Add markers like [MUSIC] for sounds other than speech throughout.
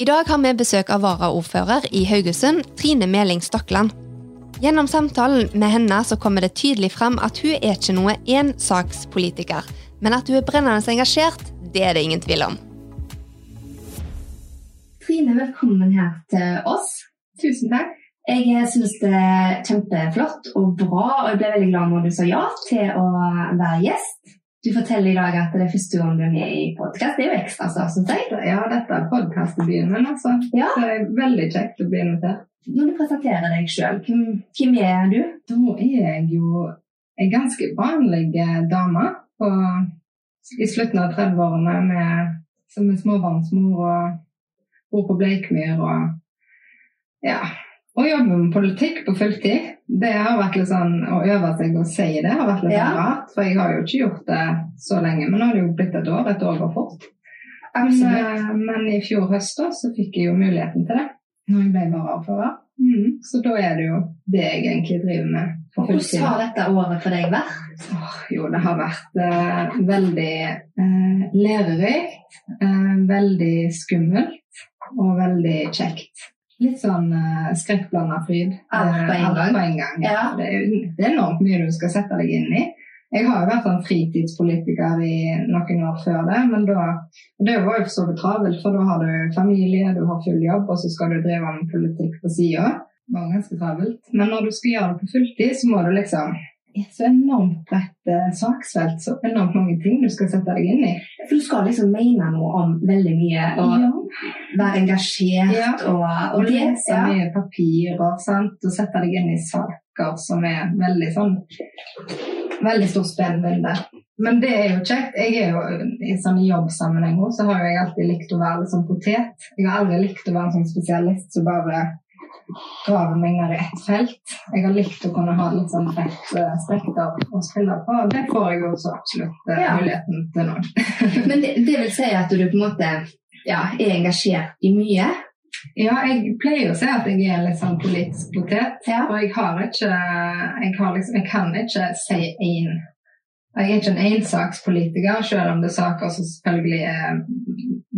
I dag har vi besøk av varaordfører i Haugesund, Trine Meling Stokland. Gjennom samtalen med henne så kommer det tydelig frem at hun er ikke noe ensakspolitiker, men at hun er brennende engasjert, det er det ingen tvil om. Trine, velkommen her til oss. Tusen takk. Jeg syns det er kjempeflott og bra, og jeg ble veldig glad når du sa ja til å være gjest. Du forteller i dag at det er første gang du er med i podkast. Det er jo ekstra stas, syns jeg. Ja, dette er podkastdebuten min, altså. Ja. Det er veldig kjekt å bli invitert. Når du presenterer deg sjøl, hvem, hvem, er du? Da er jeg jo en ganske vanlig dame på, i slutten av 30-årene som er småbarnsmor og bor på Bleikmyr og ja, å jobbe med politikk på fulltid, det har vært litt sånn å øve seg å si det har vært litt ja. rart. For jeg har jo ikke gjort det så lenge. Men nå har det jo blitt et år. Et år går fort. Men, eh, men, i fjor høst da, så fikk jeg jo muligheten til det når jeg ble varaordfører. Mm. Så da er det jo det jeg egentlig driver med. Hvordan har dette året for deg vært? Oh, jo, det har vært uh, veldig uh, lærerikt. Uh, veldig skummelt og veldig kjekt. Litt sånn uh, skrekkblanda fryd. Alt på en gang. På en gang. Ja. Det, er, det, er, enormt mye du skal sette deg inn i. Jeg har jo vært sånn fritidspolitiker i noen år før det, men da Det var jo for så vidt travelt, for da har du familie, du har full jobb, og så skal du drive med politikk på sida. Det var ganske travelt. Men når du skal gjøre det på fulltid, så må du liksom så enormt bredt eh, saksfelt, så enormt mange ting du skal sette deg inn i. For du skal liksom mene noe om veldig mye, og ja. være engasjert ja. og, og, og lese ja. mye papirer sant? og sette deg inn i saker som er veldig sånn Veldig stort spennende. Men det er jo kjekt. Jeg er jo I sånn jobbsammenheng så har jeg alltid likt å være litt sånn potet. Jeg har aldri likt å være en sånn spesialist som så bare grave meg ned i ett felt. Jeg har likt å kunne ha litt sånn bredt uh, spekter å spille på, og det får jeg jo så absolutt uh, ja. muligheten til nå. [LAUGHS] [LAUGHS] Men det, det, vil si at du på en måte ja, er engasjert i mye? Ja, jeg pleier å si at jeg er litt sånn politisk potet. Ja. Og jeg har ikke jeg, har liksom, jeg kan ikke si én jeg er ikke en ensakspolitiker, selv om det er saker som selvfølgelig er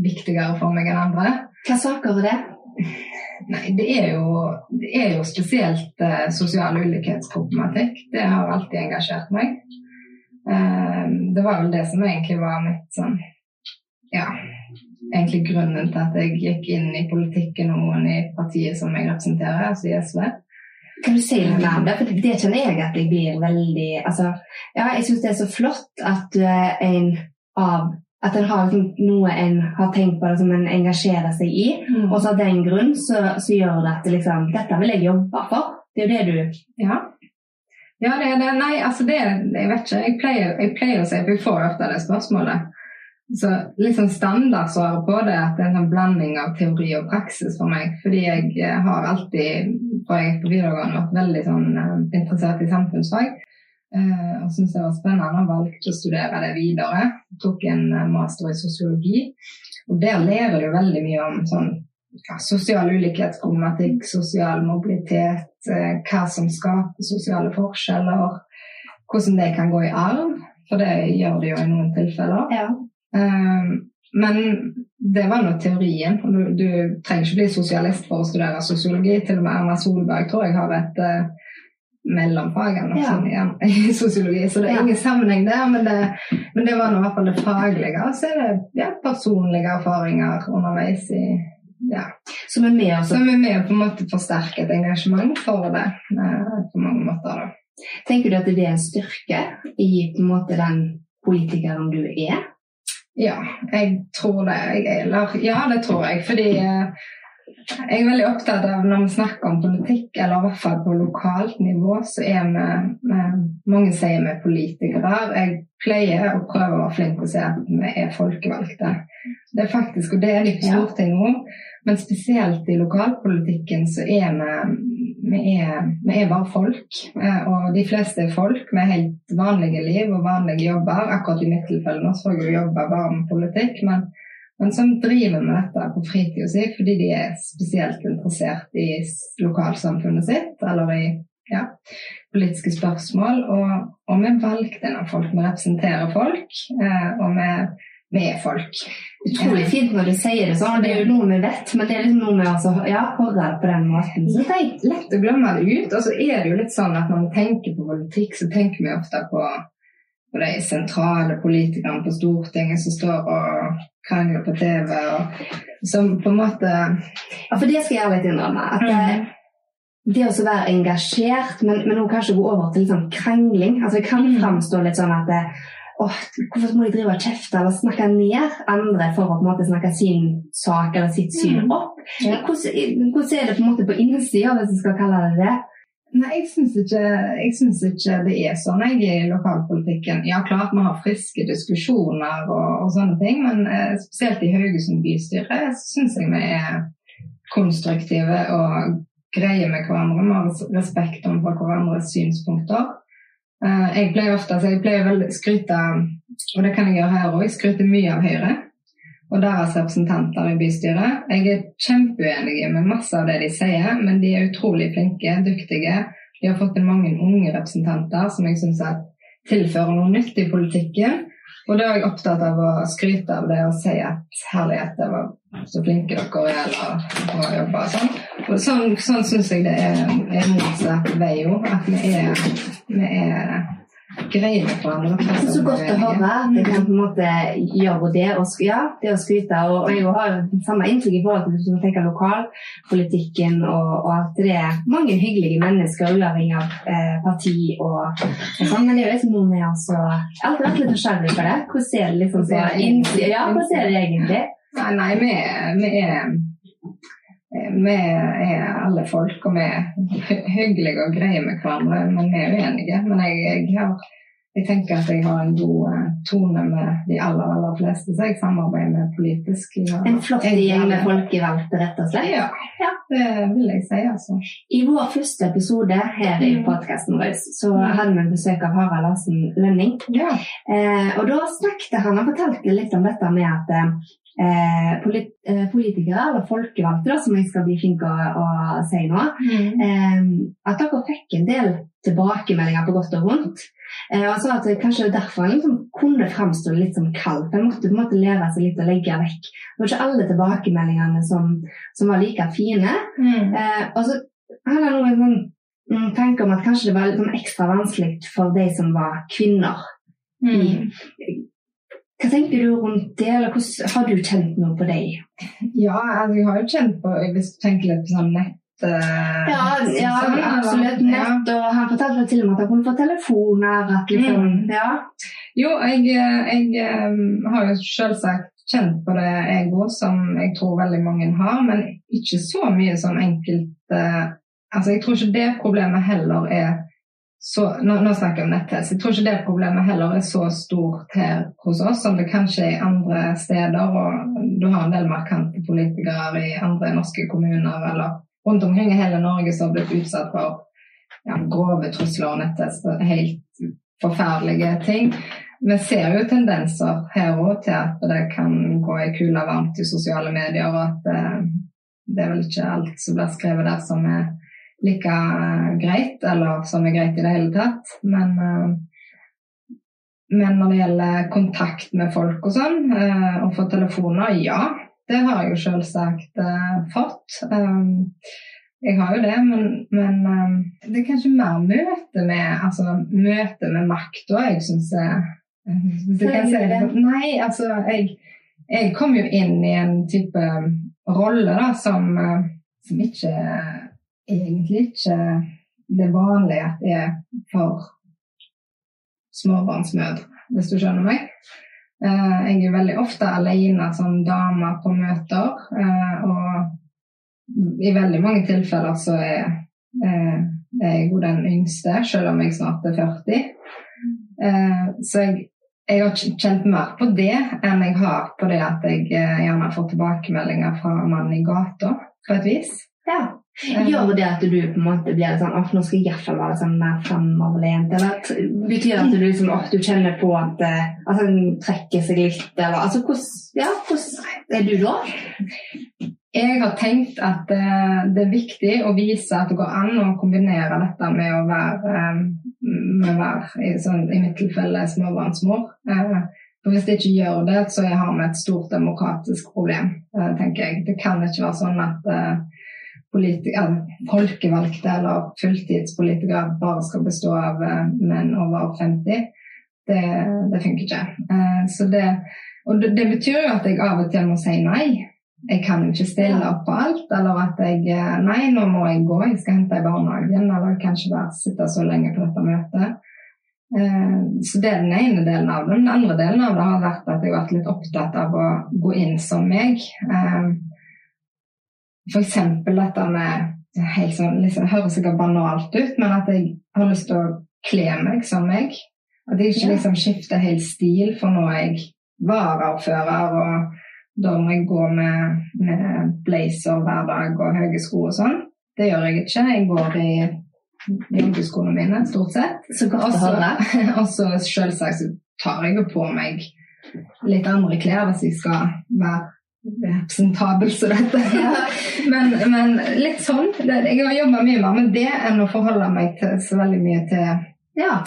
viktigere for meg enn andre. Hva saker er det? Nei, det er jo, det er jo spesielt eh, sosial ulikhetsproblematikk. Det har alltid engasjert meg. Eh, det var vel det som egentlig var mitt sånn Ja, egentlig grunnen til at jeg gikk inn i politikken og i partiet som jeg representerer, altså i SV. Kan du si noe mer om det? For det kjenner jeg at jeg blir veldig Altså, ja, jeg syns det er så flott at du er en av at en har liksom noe en har tenkt på det som en engasjerer seg i. Mm. Og så av den grunn så, så, gjør det at liksom, dette vil jeg jobbe for. Det er jo det du Ja. Ja, det er det. Nei, altså det Jeg vet ikke. Jeg pleier, jeg pleier å si, for jeg får ofte det spørsmålet. Så liksom standardsvaret på det at det er en sånn blanding av teori og praksis for meg. Fordi jeg eh, har alltid fra jeg på videregående vært veldig sånn, uh, interessert i samfunnsfag. Uh, og syntes det var spennende Han valgte å studere det videre. Tok en uh, master i sosiologi. Og der lærer du veldig mye om sånn, ja, sosial ulikhetsproblematikk, sosial mobilitet, eh, hva som skaper sosiale forskjeller, hvordan det kan gå i arv. For det gjør det jo i noen tilfeller. Ja. men det var nå teorien. Du, du, trenger ikke bli sosialist for å studere sosiologi. Til og med Erna Solberg tror jeg har et mellomfagene ja. sånn, ja, [LAUGHS] i sosiologi. Så det er ja. ingen sammenheng der, men det, men det var nå i hvert fall det faglige. Og så er det ja, personlige erfaringer underveis i ja. Som er med, altså. Som er med på en måte forsterke et engasjement for det eh, på mange måter. Da. Tenker du at det er en styrke i på en måte den politikeren du er? Ja, jeg tror det. Jeg, eller, ja, det tror jeg. Fordi eh, jeg er veldig opptatt av når vi snakker om politikk, eller i hvert fall på lokalt nivå, så er vi, Mange sier vi er politikere. Jeg pleier å prøve å være flink å si at vi er folkevalgte. Det er faktisk, og det er litt på Stortinget òg, men spesielt i lokalpolitikken så er vi vi er, vi er, bare folk. Eh, og de fleste er folk med helt vanlige liv og vanlige jobber. Akkurat i mitt tilfelle nå så jeg jo jobbe bare med politikk, men men som driver med dette på fritida si fordi de er spesielt interessert i lokalsamfunnet sitt eller i ja, politiske spørsmål. Og, og vi valgte en av folk, vi representerer folk. Eh, og vi vi er folk. Utrolig fint når du sier det sånn. Det er jo noe vi vet, men det er liksom noe med å ja, høre på den måten. Så det er lett å glemme det ut. Og så er det jo litt sånn at når vi tenker på politikk, så tenker vi ofte på, på de sentrale politikerne på Stortinget som står og krangler på TV, og som på en måte Ja, for det skal jeg litt innrømme. at det, mm. det å være engasjert, men, men kanskje gå over til sånn krangling altså Det kan mm. framstå litt sånn at det, åh, hvorfor må de drive og kjefte eller snakke ned andre for å på en måte snakke sin sak eller sitt syn mm. opp? Hvordan, hvordan, er det på en måte på innsida, hvis vi skal kalle det det? Nei, jeg syns ikke, ikke, det er sånn jeg i lokalpolitikken. Ja, klart vi har friske diskusjoner og, og sånne ting, men eh, spesielt i Haugesund bystyre syns jeg vi er konstruktive og greier med hverandre. Vi har respekt om hverandres synspunkter. Eh, jeg pleier ofte, altså skryte, og det kan jeg gjøre her òg, skryte mye av Høyre og deres representanter i bystyret. Jeg er kjempeuenig med masse av det de sier, men de er utrolig flinke, dyktige. De har fått inn mange unge representanter som jeg syns tilfører noe nytt i politikken. Og da er jeg opptatt av å skryte av det og si at herlighet, det var så flinke dere er eller å jobbe og sånn. Og sånn, sånn syns jeg det er, er motsatt vei òg. At vi er, vi er greie med hverandre. Så godt å høre at jeg kan på en måte gjøre det og ja, det å skryte. Og, og jeg har samme inntrykk i forhold til du tenker lokalpolitikken og, og, at det er mange hyggelige mennesker uavhengig av eh, parti og, og, sånn. Men det er jo liksom noe med altså Jeg har alltid vært litt nysgjerrig på det. Hvordan er det liksom så, ja, hvordan er det egentlig? Nei, nei vi, er vi er alle folk, og vi er hyggelige og greie med hverandre, men vi er uenige. Men jeg, jeg, har, jeg, tenker at jeg har en god uh, tone med de aller aller fleste, så jeg samarbeider med politisk. Ja. En flott gjeng med folkevalgte, rett og slett? Ja, ja, det vil jeg si. altså. I vår første episode her i mm. podkasten vår så mm. hadde vi besøk av Harald Larsen Lønning. Ja. Eh, og da snakket han og fortalte litt om dette med at eh, polit eh, politikere, eller folkevalgte, som jeg skal bli flink å, å si nå, mm. eh, at dere fikk en del tilbakemeldinger på godt og vondt. Eh, og så at det kanskje derfor han liksom kunne framstå litt som kald. Han måtte på en måte lære seg litt å legge vekk. Det var ikke alle tilbakemeldingene som, som var like fine. Mm. Eh, og så hadde han noen sånn mm, tanke om at kanskje det var litt sånn ekstra vanskelig for de som var kvinner. Mm. Hva tenker du rundt det, eller hvordan, har du kjent noe på deg? Ja, altså, jeg har jo kjent på Hvis du tenker litt på sånn nett Ja, ja sånn, absolutt. Nett, og han fortalte til og med at han kunne få telefoner. At liksom, mm. ja. Jo, jeg, jeg, jeg har jo selvsagt kjent på det jeg òg, som jeg tror veldig mange har, men ikke så mye som enkelt uh, Altså, jeg tror ikke det problemet heller er så, nå, nå, snakker jeg om netthelse. Jeg tror ikke det problemet heller er så stort her hos oss som det kanskje er i andre steder. Og du har en del markante politikere i andre norske kommuner eller rundt omkring i hele Norge som har blitt utsatt for ja, grove trusler og nettest og Helt forferdelige ting. Vi ser jo tendenser her òg til at det kan gå ei kule varmt i sosiale medier, og at eh, det er vel ikke alt som blir skrevet der som er like greit, eller som er greit i det hele tatt. Men, eh, men når det gjelder kontakt med folk og sånn, eh, og få telefoner, ja. Det har jeg jo selvsagt eh, fått. Jeg har jo det, men, men det er kanskje mer møte med altså, møte med makta jeg syns er det Nei, altså jeg, jeg kom jo inn i en type rolle da som, som ikke egentlig ikke det vanlige at det er for småbarnsmødre, hvis du skjønner meg. Eh, jeg er veldig ofte alene som dame på møter, eh, og i veldig mange tilfeller så er eh, jeg jo den yngste, selv om jeg snart er 40. Så jeg, jeg har kjent mer på det enn jeg har på det at jeg gjerne får tilbakemeldinger fra mannen i gata, på et vis. Ja. Gjør det at du på en måte blir sånn at nå skal jeg iallfall være sånn mer framoverlent? Eller betyr det at du, liksom, at du kjenner på at eh, altså, trekker seg litt? Eller, altså, hvordan, ja, hvordan er du da? Jeg har tenkt at uh, det er viktig å vise at det går an å kombinere dette med å være, um, med å være i, sånn, i mitt tilfelle småbarnsmor. For Hvis det ikke gjør det, så har vi et stort demokratisk problem, eh, tenker jeg. Det kan ikke være sånn at eh, folkevalgte eller fulltidspolitikere bare skal bestå av eh, menn over 50. Det, det funker ikke. Så det, og det, betyr jo at jeg av og til må si nei. Jeg kan ikke stille opp på alt. Eller at jeg Nei, nå må jeg gå, jeg skal hente i barnehagen. Eller kanskje bare sitte så lenge på dette møtet. Så det er den ene delen av det. Den andre delen av det har vært at jeg har vært litt opptatt av å gå inn som meg. F.eks. dette med helt sånn, liksom, høres sikkert banalt ut, men at jeg har lyst til å kle meg som meg. At jeg ikke liksom skifter helt stil, for nå er jeg varaordfører, og da må jeg gå med, med blazer hver dag og høye sko og sånn. Det gjør jeg ikke. Jeg går i joggeskoene mine, stort sett. Så godt å høre. [LAUGHS] Og så selvsagt så tar jeg jo på meg litt andre klær hvis jeg skal være representabel som dette. Ja. men, men, litt sånn. Jeg har jobba mye mer med det enn å forholde meg til så veldig mye til ja,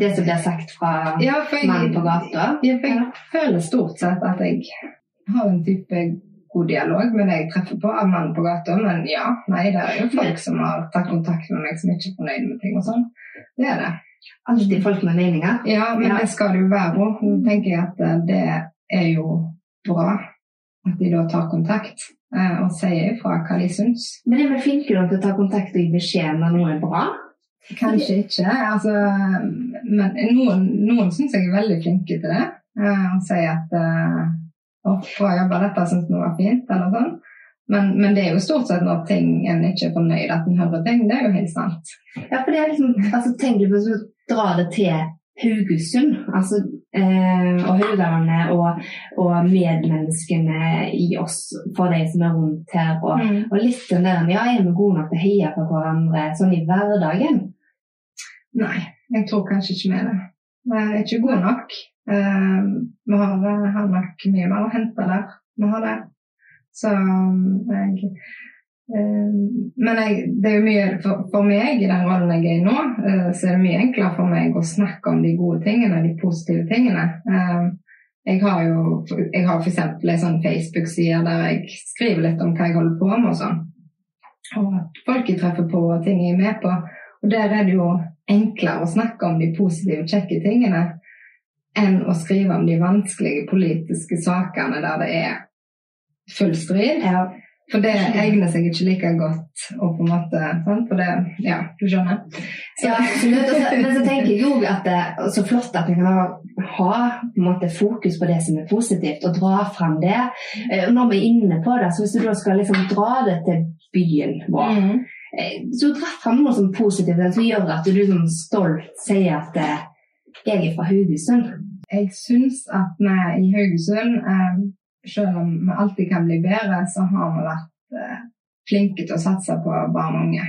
det som blir sagt fra ja, menn på gata. Jeg, jeg, jeg føler stort sett at jeg har en type god dialog med det jeg treffer på av menn på gata. Men ja, nei, det er jo folk som har tatt kontakt med meg som ikke er fornøyd med ting og sånn. Det er det. Alltid folk med meninger. Ja, men ja. det skal det jo være òg. Nå tenker jeg at det er jo bra at de da tar kontakt eh, og sier ifra hva de syns. Men er vi flinke nok til å ta kontakt og gi beskjed når noe er bra? Kanskje ikke. Altså, men noen, noen syns jeg er veldig flinke til det. Eh, og sier at eh, 'Å, bra jobba, dette syns vi var fint', eller sånn. Men, men, det er jo stort sett når ting en ikke er fornøyd at en hører ting. Det er jo helt sant. Ja, for det er liksom, altså Tenk deg på å dra det til Haugesund. Altså, eh, og hudene og, og, medmenneskene i oss, for de som er rundt her. Og, mm. og litt den der Ja, er vi gode nok til å heie på hverandre sånn i hverdagen? Nei, jeg tror kanskje ikke vi er det. Vi er ikke gode nok. Uh, vi har, har, nok mye mer å hente der. Vi har det. Så jeg Eh, men jeg, det er jo mye for, for, meg, i den rollen jeg er i nå, eh, så er det mye enklere for meg å snakke om de gode tingene, de positive tingene. Eh, jeg har jo jeg har f.eks. en sånn Facebook-side der jeg skriver litt om hva jeg holder på med og sånn. Og at folk jeg treffer på og ting jeg er med på. Og der er det jo enklere å snakke om de positive, kjekke tingene enn å skrive om de vanskelige politiske sakene der det er full strid. Ja. For det egner seg ikke like godt å på en måte sant? For det, ja, du skjønner? Så. Ja, absolutt. Men så tenker jo at det er så flott at vi kan ha, ha måte, fokus på det som er positivt, og dra fram det. Eh, når vi er inne på det, så hvis du da skal liksom dra det til byen vår mm. Eh, så dra fram noe som positivt, som gjør at du som stolt sier at eh, jeg er fra Haugesund. Jeg syns at vi i Haugesund selv om vi alltid kan bli bedre, så har vi vært eh, flinke til å satse på barn og unge.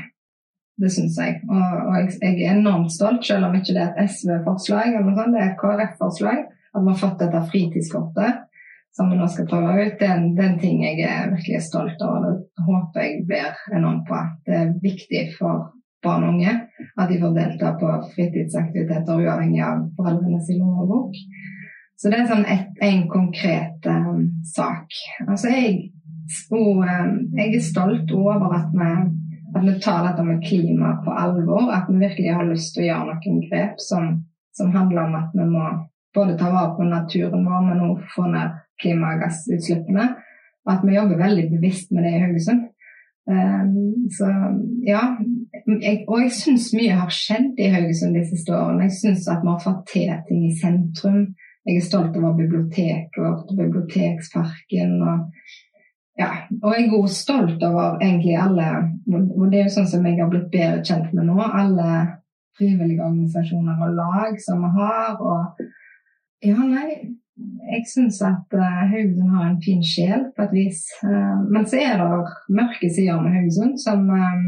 Det syns jeg. Og, og jeg, jeg, er enormt stolt, selv om ikke det er et SV-forslag, eller sånt, det er et KrF-forslag, at vi har fått dette fritidskortet som vi nå skal prøve ut. Det er en ting jeg er virkelig stolt av, og Det håper jeg blir enormt bra. Det er viktig for barn og unge at de får delta på fritidsaktiviteter uavhengig av foreldrenes lommebok. Så det er sånn et, en konkret um, sak. Altså jeg, og, um, jeg, er stolt over at vi, at vi, tar dette med klima på alvor. At vi virkelig har lyst til å gjøre noen grep som, som handler om at vi må både ta vare på naturen vår, men også få ned klimagassutslippene. Og at vi jobber veldig bevisst med det i Haugesund. Um, så ja. Jeg, og jeg syns mye har skjedd i Haugesund de siste årene. Jeg syns at vi har fått til ting i sentrum. Jeg er stolt over biblioteket vårt, Biblioteksparken. Og, ja, og jeg er også stolt over egentlig alle og Det er jo sånn som jeg har blitt bedre kjent med nå. Alle frivillige organisasjoner og lag som vi har. Og ja, nei, jeg syns at uh, Haugesund har en fin sjel på et vis. Uh, men så er det mørke sider med Haugesund som um,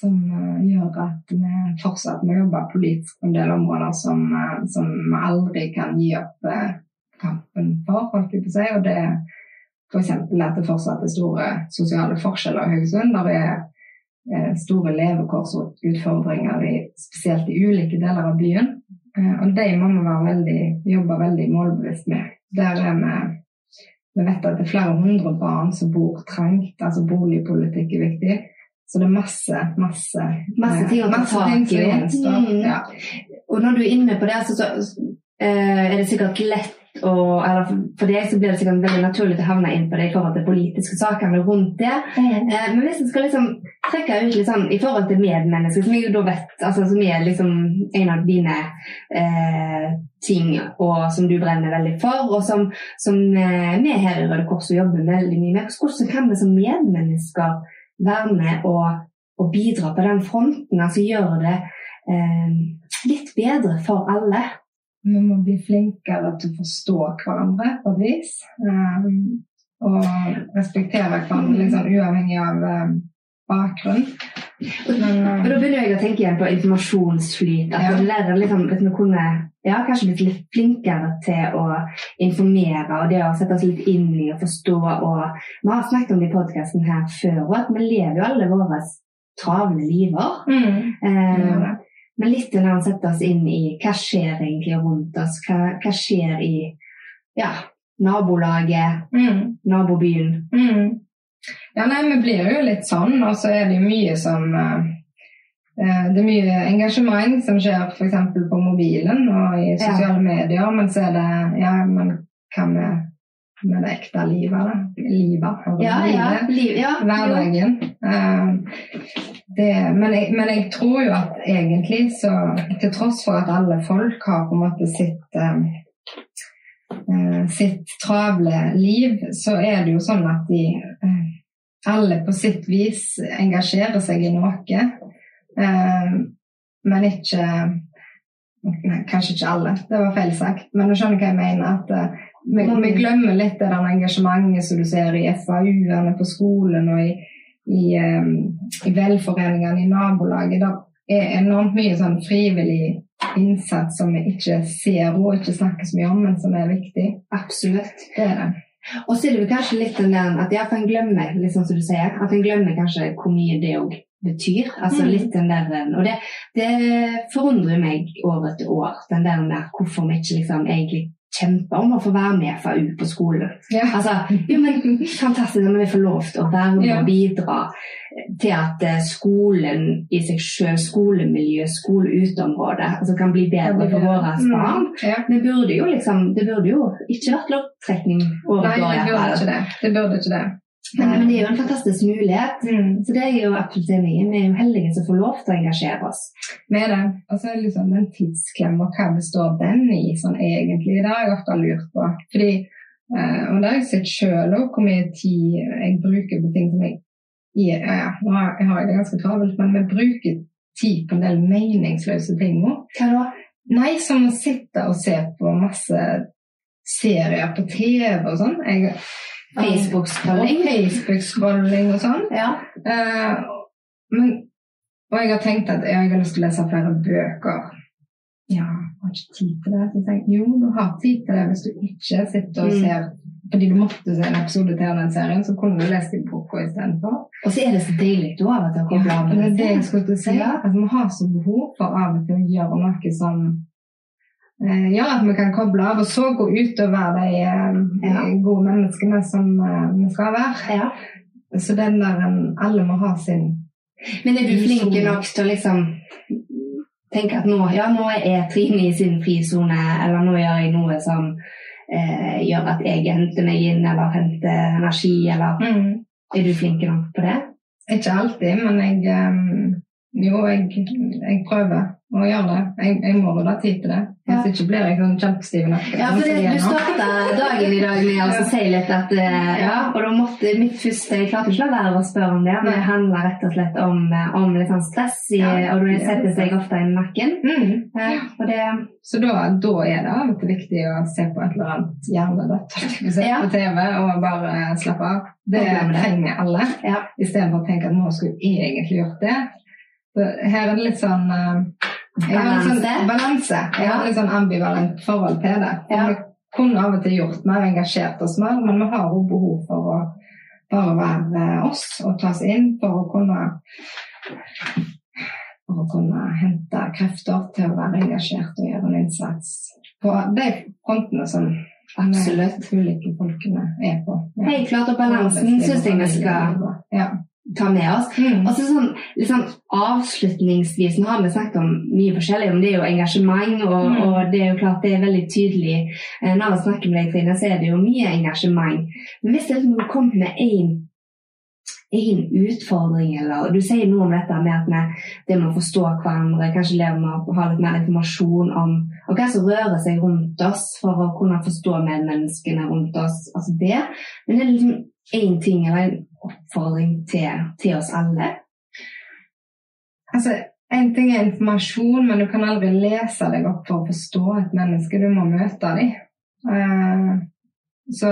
som uh, gjør at vi fortsatt må jobbe politisk på en del områder som, uh, som vi aldri kan gi opp uh, kampen for, holdt jeg på å si. Og det er f.eks. at det fortsatt er store sosiale forskjeller i Haugesund. Der det er store levekårsutfordringer, spesielt i ulike deler av byen. Eh, og de må vi veldig, jobbe veldig målbevisst med. Der er vi Vi vet at det er flere hundre barn som bor trangt. altså Boligpolitikk er viktig. Så det er masse, masse, Masse ting å ta tak i. Mm. Ja. Og når du er inne på det, så, så uh, er det sikkert lett å eller for- deg så blir det sikkert veldig naturlig å havne inn på det i forhold til politiske sakene rundt det. Eh, men hvis en skal liksom trekke ut litt sånn i forhold til medmennesker, som jeg jo da vet altså, som er liksom en av dine eh, ting, og som du brenner veldig for, og som, som eh, vi her i Røde Kors jobber veldig mye med, hvordan kan vi som medmennesker være med og, og bidra på den fronten? Altså gjøre det eh, litt bedre for alle? Vi må bli flinkere til å forstå hverandre på et vis. Um, og respektere hverandre sånn uavhengig av um, bakgrunn. Men um, da begynner jeg å tenke igjen på informasjonsflyt. At Ja. det lærer liksom, vi kunne ja, kanskje blitt litt flinkere til å informere og det å sette oss litt inn i og forstå. Og vi har snakket om det i podkasten her før, og at vi lever jo alle våre travle liver. mm, Eh, ja, men litt når vi setter oss inn i hva skjer egentlig rundt oss, hva, hva skjer i ja, nabolaget, Mm. nabobyen. Ja, nei, vi blir jo litt sånn, og så er det jo mye som eh, eh, Det er mye engasjement som skjer f.eks. på mobilen og i sosiale medier, men så er det Ja, men hva med, med det ekte livet, da? Livet. og Ja, ja. Liv, ja. Hverdagen. Eh, det, men, jeg, men jeg tror jo at egentlig så Til tross for at alle folk har på en måte sitt sitt travle liv, så er det jo sånn at de alle på sitt vis engasjerer seg i noe. Eh, men ikke nei, Kanskje ikke alle, det var feil sagt. Men du skjønner hva jeg mener. at eh, vi, vi glemmer litt det engasjementet som du ser i FAU-ene på skolen og i, i, eh, i velforeningene i nabolaget. Det er enormt mye sånn frivillig innsats som vi ikke ser og ikke snakker så mye om, men som er viktig. Absolutt. Det er det. Og så er det kanskje litt den der at ja, for en glemmer, sånn som du sier, at en glemmer kanskje hvor mye det òg betyr. Altså Mm. litt den der Og det, det forundrer meg år etter år, den der med hvorfor vi ikke liksom egentlig kjemper om å få være med FAU på skolen. Ja. Altså, jo, men fantastisk om vi får lov til å være med Ja. og bidra til at eh, skolen i seg selv, skolemiljø, skoleuteområde, altså kan bli bedre for våre barn. Mm. Ja. Det burde jo liksom, det burde jo ikke vært loddtrekning året Nei, det burde ikke det. Det burde ikke det. Men, men det er jo en fantastisk mulighet. Mm. Så det er jeg jo absolutt enig i. Vi er jo heldige som får lov til å engasjere oss. Med det. Og så er det liksom den tidsklemma, hva består den i sånn egentlig? Det har jeg ofte lurt på. Fordi, eh, og det har jeg sett sjøl òg, hvor mye tid jeg bruker på ting som jeg ja, ja, nå har jeg har det ganske travelt, men vi bruker tid på en del meningsløse ting nå. Hva da? Nei, som å sitte og se på masse serier på TV og sånn. Jeg- Facebook-scrolling. Facebook-scrolling og sånn. Ja. Uh, men, og jeg har tenkt at jeg har lyst til å lese flere bøker. Ja, har ikke tid til det. Så jeg jo, du har tid til det hvis du ikke sitter og Mm. ser Fordi du måtte se en episode til av den serien, så kunne du lest i boka istedenfor. Og så er det så deilig du av og til å koble av. Det er det jeg skulle til å si. At vi har så behov for av og til å gjøre noe som eh, gjør at vi kan koble av, og så gå ut og være de eh, Ja. gode menneskene som eh, vi skal være. Ja. Så den der alle må ha sin Men er du flink nok til å liksom tenke at nå, ja, nå er Trine i sin frisone, eller nå gjør jeg noe som eh, gjør at jeg henter meg inn, eller henter energi, eller Er du flink nok på det? Ikke alltid, men jeg eh, Jo, jeg, jeg prøver å gjøre det. Jeg, jeg må ha tid til det. Hvis Ja. ikke blir jeg sånn kjempestiv. Ja, for det, du starta dagen i dag med å Ja. si litt at eh, Ja, og da måtte mitt første Jeg klarte ikke å la være å spørre om det, men det handler rett og slett om, eh, om litt sånn stress, i, Ja, og det er setter seg ofte i nakken. Mm. Ja, og det Så da, da er det av og til viktig å se på et eller annet hjernedødt Ja. på TV og bare slappe av. Det det. trenger alle, Ja. istedenfor å tenke at nå skulle jeg egentlig gjort det. Her er det litt sånn eh, jeg har en sånn Balanse. Jeg har litt sånn ambivalent forhold til det. Ja. Vi kunne av og til gjort mer, engasjert oss mer, men vi har jo behov for å bare være oss og ta oss inn for å kunne for å kunne hente krefter til å være engasjert og gjøre en innsats på de frontene som Absolutt. ulike folkene er på. Ja. Helt klart, og balansen syns jeg vi skal ja. Ta med oss. Mm. Og så sånn, liksom Avslutningsvis, nå har vi snakket om mye forskjellig, om det er jo engasjement, og, Mm. og det er jo klart det er veldig tydelig. Eh, Når vi snakker med deg, Trine, så er det jo mye engasjement. Men hvis det er kommer med én en utfordring, eller Du sier noe om dette med at vi, det med å forstå hverandre, kanskje leve med å ha litt mer informasjon om, om hva som rører seg rundt oss, for å kunne forstå medmenneskene rundt oss. altså det. Men det er liksom én ting eller en oppfordring til, til oss alle. Altså, En ting er informasjon, men du kan aldri lese deg opp for å forstå et menneske. Du må møte dem. Eh, så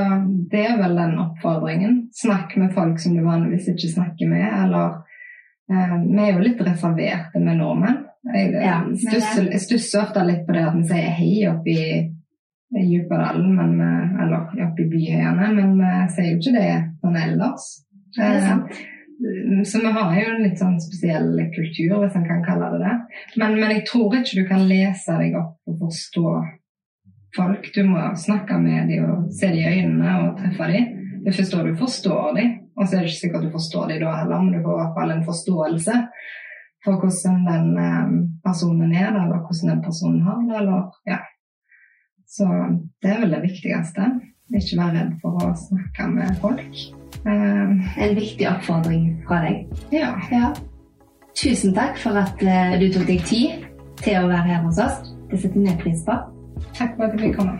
det er vel den oppfordringen. Snakk med folk som du vanligvis ikke snakker med. Eller eh, Vi er jo litt reserverte med nordmenn. Jeg Ja, stusser, jeg stusser ofte litt på det at vi sier hei oppe i i Djupadalen, men vi- eller oppe i byhøyene, men vi sier jo ikke det sånn ellers. Det er Eh, sant. så vi har jo en litt sånn spesiell kultur, hvis en kan kalle det det. Men, men jeg tror ikke du kan lese deg opp og forstå folk. Du må snakke med dem og se dem i øynene og treffe dem. Det er først da du forstår dem. Og så er det ikke sikkert du forstår dem da heller, men du får i hvert fall en forståelse for hvordan den eh, personen er, eller hvordan den personen har det. Eller, ja. Så det er vel det viktigste. Ikke være redd for å snakke med folk. Eh, En viktig oppfordring fra deg. ja. Ja. Tusen takk for at eh, du tok deg tid til å være her hos oss. Det setter vi pris på. Takk for at du fikk komme.